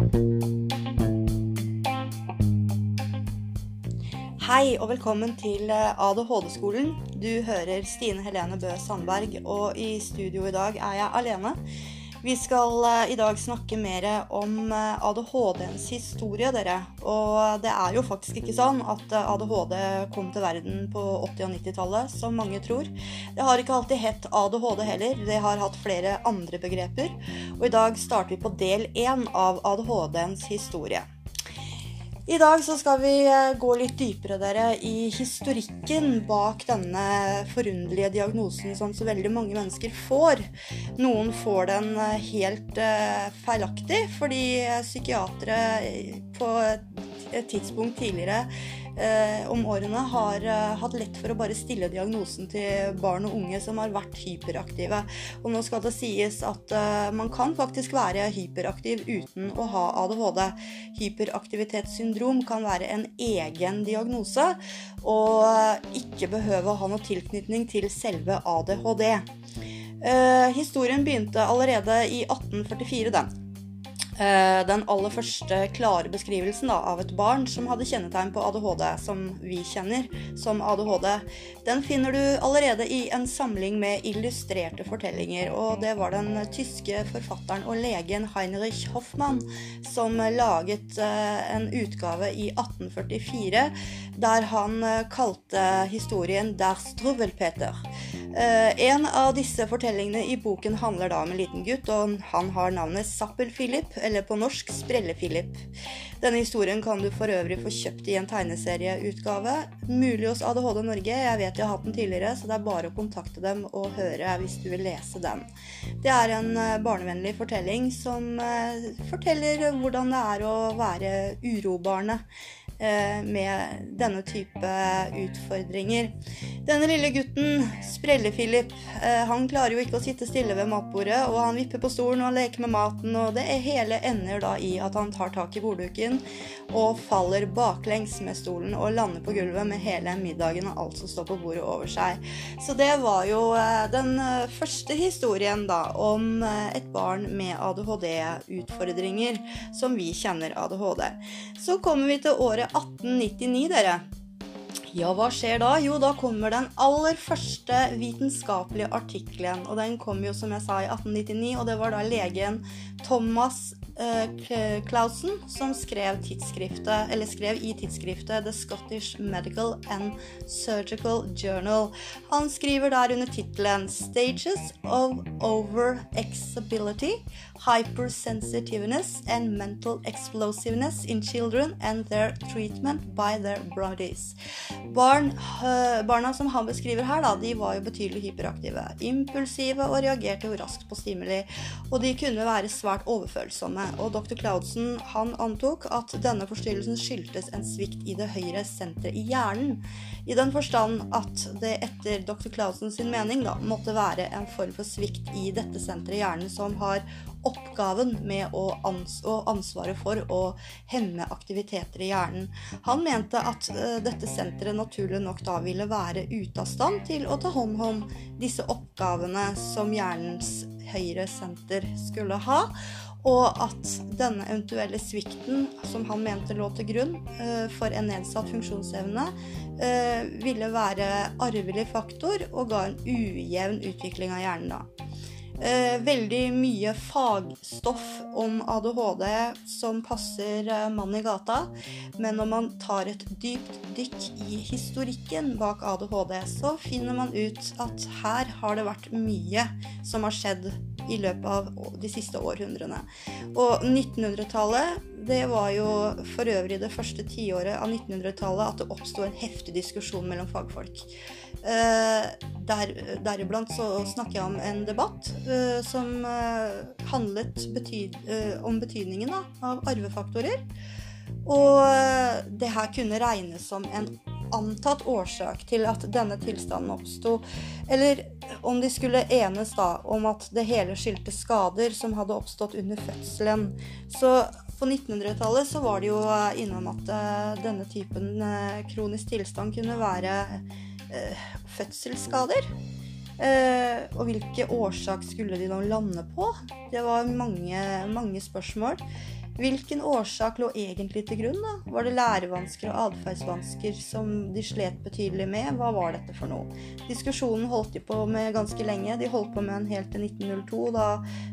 Hei og velkommen til eh, ADHD-skolen. Du hører Stine Helene Bø Sandberg, og i studio i dag er jeg alene. Vi skal eh, i dag snakke mer om eh, ADHD-ens historie, dere. Og det er jo faktisk ikke sånn at ADHD kom til verden på 80- og 90-tallet, som mange tror. Det har ikke alltid hett ADHD heller. Det har hatt flere andre begreper. Og i dag starter vi på del én av ADHD-ens historie. I dag så skal vi eh, gå litt dypere dere, i historikken bak denne forunderlige diagnosen som så veldig mange mennesker får. Noen får den eh, helt uh, feilaktig fordi psykiatere på et tidspunkt tidligere eh, om årene har eh, hatt lett for å bare stille diagnosen til barn og unge som har vært hyperaktive. Og nå skal det sies at eh, man kan faktisk være hyperaktiv uten å ha ADHD. Hyperaktivitetssyndrom kan være en egen diagnose og eh, ikke behøve å ha noe tilknytning til selve ADHD. Eh, historien begynte allerede i 1844, den. Eh, den aller første klare beskrivelsen da, av et barn som hadde kjennetegn på ADHD, som vi kjenner som ADHD, den finner du allerede i en samling med illustrerte fortellinger. Og det var den tyske forfatteren og legen Heinrich Hoffmann som laget eh, en utgave i 1844 der han eh, kalte historien Der Struvelpeter. En av disse fortellingene i boken handler da om en liten gutt, og han har navnet Zappel-Philip eller på norsk Sprelle-Philip. Denne historien kan du for øvrig få kjøpt i en tegneserieutgave. Mulig hos ADHD Norge. Jeg vet jeg har hatt den tidligere, så det er bare å kontakte dem og høre hvis du vil lese den. Det er en eh, barnevennlig fortelling som eh, forteller hvordan det er å være urobarnet med denne type utfordringer. Denne lille gutten, Sprelle-Philip, han klarer jo ikke å sitte stille ved matbordet, og han vipper på stolen og leker med maten, og det hele ender da i at han tar tak i bordduken og faller baklengs med stolen og lander på gulvet med hele middagen og alt som står på bordet over seg. Så det var jo den første historien da om et barn med ADHD-utfordringer som vi kjenner ADHD. Så kommer vi til året 1899, dere. Ja, hva skjer da? Jo, da kommer den aller første vitenskapelige artikkelen. Og den kom jo, som jeg sa, i 1899, og det var da legen Thomas Clausen som skrev, skrev i tidsskriftet The Scottish Medical and Surgical Journal. Han skriver der under tittelen 'Stages of Overexability, Hypersensitiveness and Mental Explosiveness in Children and Their Treatment by Their Bodies'. Barn, uh, barna som han beskriver her, da, de var jo betydelig hyperaktive. Impulsive og reagerte jo raskt på stimuli. Og de kunne være svært overfølsomme og dr. Claudsen han antok at denne forstyrrelsen skyldtes en svikt i det høyre senteret i hjernen, i den forstand at det etter dr. Claudsen sin mening da, måtte være en form for svikt i dette senteret i hjernen som har oppgaven med å ans og ansvaret for å hemme aktiviteter i hjernen. Han mente at uh, dette senteret naturlig nok da ville være ute av stand til å ta hånd om disse oppgavene som hjernens høyre senter skulle ha og at denne eventuelle svikten som han mente lå til grunn uh, for en nedsatt funksjonsevne, uh, ville være arvelig faktor og ga en ujevn utvikling av hjernen. da. Uh, veldig mye fagstoff om ADHD som passer mann i gata. Men når man tar et dypt dykk i historikken bak ADHD, så finner man ut at her har det vært mye som har skjedd i løpet av de siste århundrene. Og 1900-tallet det var jo for øvrig det første tiåret av 1900-tallet at det oppsto en heftig diskusjon mellom fagfolk. Eh, der, deriblant så snakker jeg om en debatt eh, som eh, handlet betyd, om betydningen da, av arvefaktorer. Og eh, det her kunne regnes som en antatt årsak til at denne tilstanden oppsto, eller om de skulle enes da om at det hele skyldtes skader som hadde oppstått under fødselen. Så på 1900-tallet så var det jo eh, innom at uh, denne typen kronisk tilstand kunne være uh, fødselsskader. og hvilke årsak skulle de nå lande på? Det var mange, mange spørsmål. Hvilken årsak lå egentlig til grunn? da? Var det lærevansker og atferdsvansker som de slet betydelig med? Hva var dette for noe? Diskusjonen holdt de på med ganske lenge. De holdt på med den helt til 1902. Da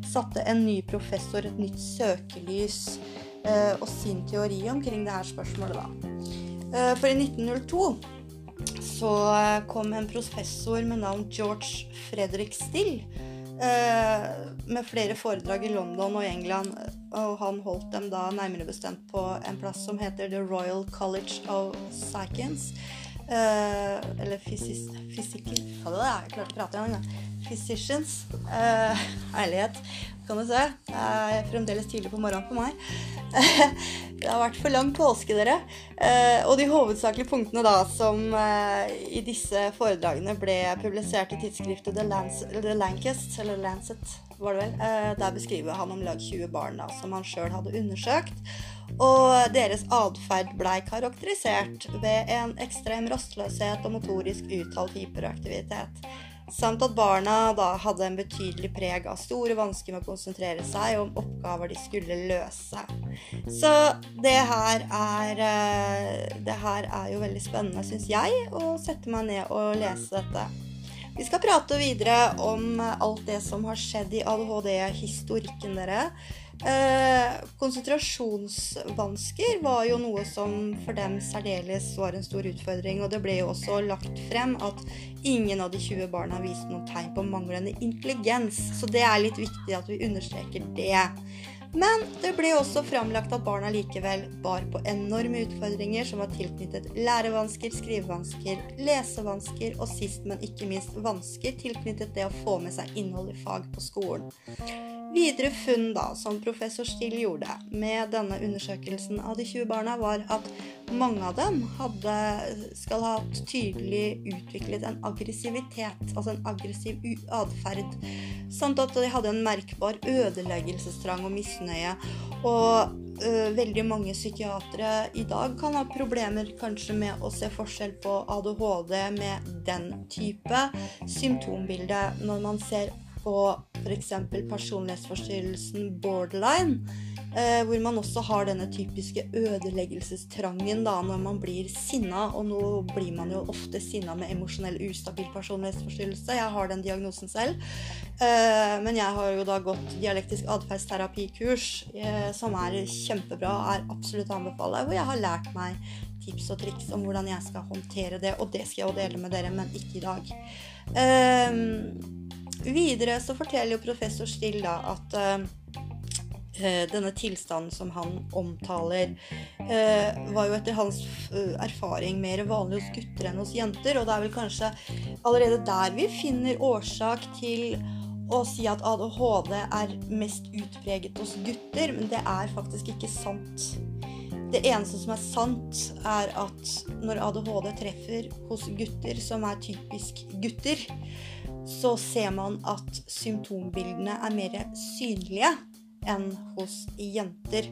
satte en ny professor et nytt søkelys eh, og sin teori omkring det her spørsmålet, da. Eh, for i 1902 så eh, kom en professor med navn George Fredrik Still med flere foredrag i London og England, og han holdt dem da nærmere bestemt på en plass som heter The Royal College of Science. Uh, eller fysikk... Jeg klarte å prate engang. Physicians. Uh, herlighet, kan du se. Det er fremdeles tidlig på morgenen for meg. det har vært for lang påske, dere. Uh, og de hovedsakelige punktene da som i disse foredragene ble publisert i tidsskriftet The, Lancet, The Lancast, eller Lancet, var det vel. der beskriver han om lag 20 barn da, som han sjøl hadde undersøkt. Og deres atferd blei karakterisert ved en ekstrem rastløshet og motorisk uttalt hyperaktivitet. Samt at barna da hadde en betydelig preg av store vansker med å konsentrere seg om oppgaver de skulle løse. Så det her er, eh, det her er jo veldig spennende, syns jeg, å sette meg ned og lese dette. Vi skal prate videre om alt det som har skjedd i ADHD-historikken, dere. Eh, konsentrasjonsvansker var jo noe som for dem særdeles var en stor utfordring. Og det ble jo også lagt frem at ingen av de 20 barna viste noen tegn på manglende intelligens. Så det er litt viktig at vi understreker det. Men det ble også framlagt at barna likevel bar på enorme utfordringer som var tilknyttet lærevansker, skrivevansker, lesevansker og sist, men ikke minst vansker tilknyttet det å få med seg innhold i fag på skolen. Videre funn da, som professor Still gjorde med denne undersøkelsen av de 20 barna, var at mange av dem hadde, skal ha tydelig utviklet en aggressivitet, altså en aggressiv atferd, samt at de hadde en merkbar ødeleggelsestrang og misnøye. Og øh, veldig mange psykiatere i dag kan ha problemer kanskje med å se forskjell på ADHD med den type symptombilde når man ser på f.eks. personlighetsforstyrrelsen borderline, eh, hvor man også har denne typiske ødeleggelsestrangen da, når man blir sinna. Og nå blir man jo ofte sinna med emosjonell ustabil personlighetsforstyrrelse. Jeg har den diagnosen selv. Eh, men jeg har jo da gått dialektisk atferdsterapikurs, eh, som er kjempebra, er absolutt å anbefale, hvor jeg har lært meg tips og triks om hvordan jeg skal håndtere det. Og det skal jeg jo dele med dere, men ikke i dag. Um, Videre så forteller jo professor Still da at uh, denne tilstanden som han omtaler, uh, var jo etter hans erfaring mer vanlig hos gutter enn hos jenter. Og det er vel kanskje allerede der vi finner årsak til å si at ADHD er mest utpreget hos gutter, men det er faktisk ikke sant. Det eneste som er sant, er at når ADHD treffer hos gutter som er typisk gutter, så ser man at symptombildene er mer synlige enn hos jenter.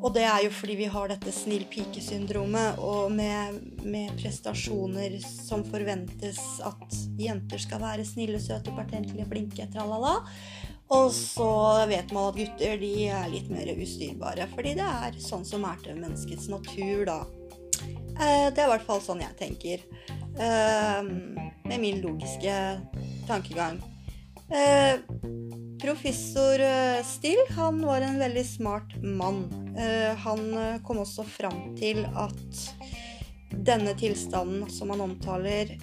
Og det er jo fordi vi har dette snill pike-syndromet, og med, med, prestasjoner som forventes at jenter skal være snille, søte, pertentlige, flinke, tralala. Og så vet man at gutter de er litt mer ustyrbare, fordi det er sånn som er til menneskets natur, da. Eh, det er i hvert fall sånn jeg tenker. Eh, med min logiske tankegang. Eh, professor eh, Still han var en veldig smart mann. Eh, han eh, kom også fram til at denne tilstanden som han omtaler,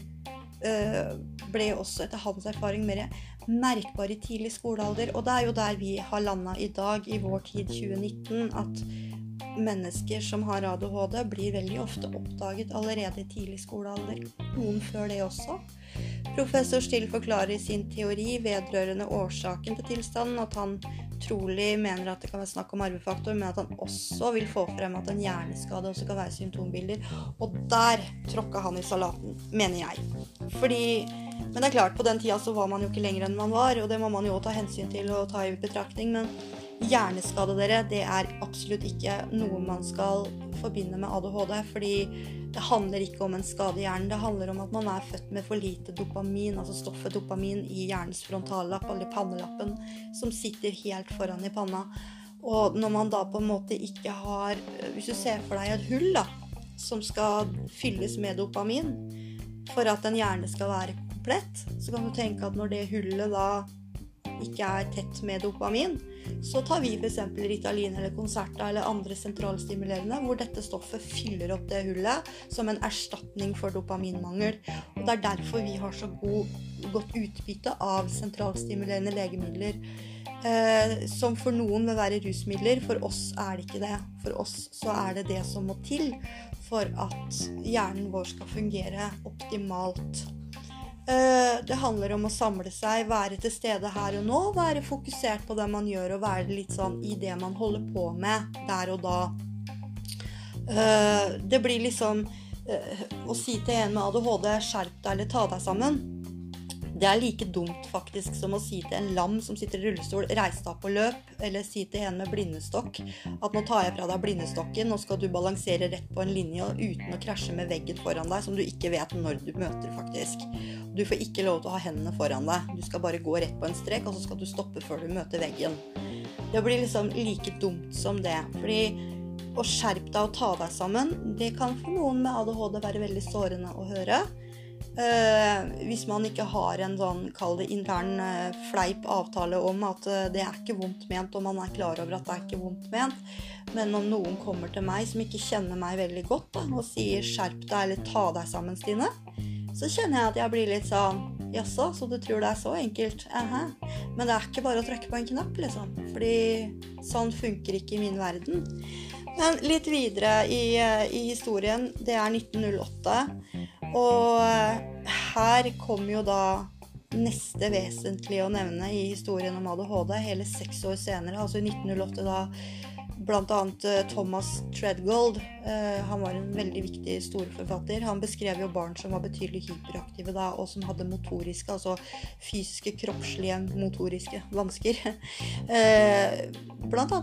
eh, ble også etter hans erfaring mer merkbar i tidlig skolealder. Og det er jo der vi har landa i dag, i vår tid 2019, at mennesker som har ADHD, blir veldig ofte oppdaget allerede i tidlig skolealder. Noen før det også. Professor Still forklarer i sin teori vedrørende årsaken til tilstanden at han trolig mener at det kan være snakk om arvefaktor, men at han også vil få frem at en hjerneskade også kan være symptombilder. Og der tråkka han i salaten, mener jeg. Fordi Men det er klart, på den tida så var man jo ikke lenger enn man var, og det må man jo ta hensyn til og ta i betraktning. men Hjerneskade, dere, det er absolutt ikke noe man skal forbinde med ADHD. Fordi det handler ikke om en skade i hjernen. Det handler om at man er født med for lite dopamin, altså stoffet dopamin, i hjernens frontallapp, eller pannelappen, som sitter helt foran i panna. Og når man da på en måte ikke har Hvis du ser for deg et hull da, som skal fylles med dopamin for at en hjerne skal være komplett, så kan du tenke at når det hullet da ikke er tett med dopamin, så tar vi f.eks. Ritalin eller Concerta eller andre sentralstimulerende hvor dette stoffet fyller opp det hullet som en erstatning for dopaminmangel. Og Det er derfor vi har så god, godt utbytte av sentralstimulerende legemidler. Eh, som for noen vil være rusmidler. For oss er det ikke det. For oss så er det det som må til for at hjernen vår skal fungere optimalt. Eh, det handler om å samle seg, være til stede her og nå, være fokusert på det man gjør, og være litt sånn i det man holder på med der og da. Eh, det blir liksom eh, å si til en med ADHD 'skjerp deg' eller 'ta deg sammen'. Det er like dumt faktisk som å si til en lam som sitter i rullestol 'reis deg opp og løp', eller si til en med blindestokk at 'nå tar jeg fra deg blindestokken, nå skal du balansere rett på en linje uten å krasje med veggen foran deg', som du ikke vet når du møter, faktisk. Du får ikke lov til å ha hendene foran deg. Du skal bare gå rett på en strek, og så skal du stoppe før du møter veggen. Det blir liksom like dumt som det. Fordi å skjerpe deg og ta deg sammen, det kan for noen med ADHD være veldig sårende å høre. Uh, hvis man ikke har en sånn, kall det intern uh, fleip avtale om at uh, det er ikke vondt ment, og man er klar over at det er ikke vondt ment. Men om noen kommer til meg som ikke kjenner meg veldig godt, da, og sier 'skjerp deg' eller 'ta deg sammen', Stine, så kjenner jeg at jeg blir litt sånn Jaså, så du tror det er så enkelt? -huh. Men det er ikke bare å trykke på en knapp, liksom. Fordi sånn funker ikke i min verden. Men litt videre i, i historien. Det er 1908. Og eh, her kommer jo da neste vesentlige å nevne i historien om ADHD, hele seks år senere, altså i 1908, da bl.a. Eh, Thomas Treadgold. Eh, han var en veldig viktig storforfatter. Han beskrev jo barn som var betydelig hyperaktive da, og som hadde motoriske, altså fysiske, kroppslige, motoriske vansker. Bl.a.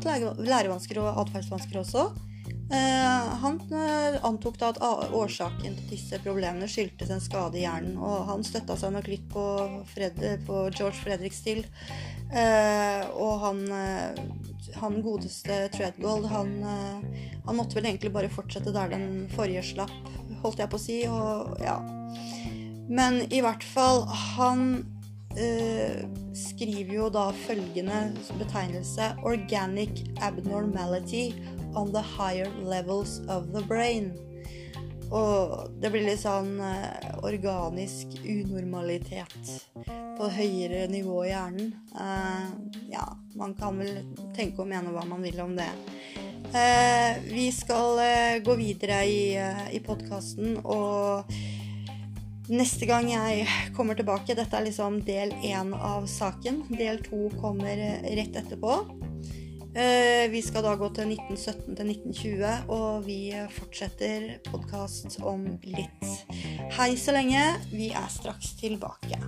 lærevansker og atferdsvansker også. Eh, han eh, antok da at årsaken til disse problemene skyldtes en skade i hjernen. Og han støtta seg nok litt på, Fred, på George Fredrik Still. Eh, og han, han, godeste Treadgold, han, han, måtte vel egentlig bare fortsette der den forrige slapp, holdt jeg på å si. Og, ja. Men i hvert fall, han Uh, skriver jo da følgende betegnelse 'organic abnormality on the higher levels of the brain. Og det blir litt sånn eh, organisk unormalitet på høyere nivå i hjernen. Eh, ja, man kan vel tenke og mene hva man vil om det. Eh, vi skal eh, gå videre i, eh, i podkasten, og neste gang jeg kommer tilbake Dette er liksom del én av saken. Del to kommer eh, rett etterpå. Eh, vi skal da gå til 1917 til 1920, og vi fortsetter podkast om litt. Hei så lenge. Vi er straks tilbake.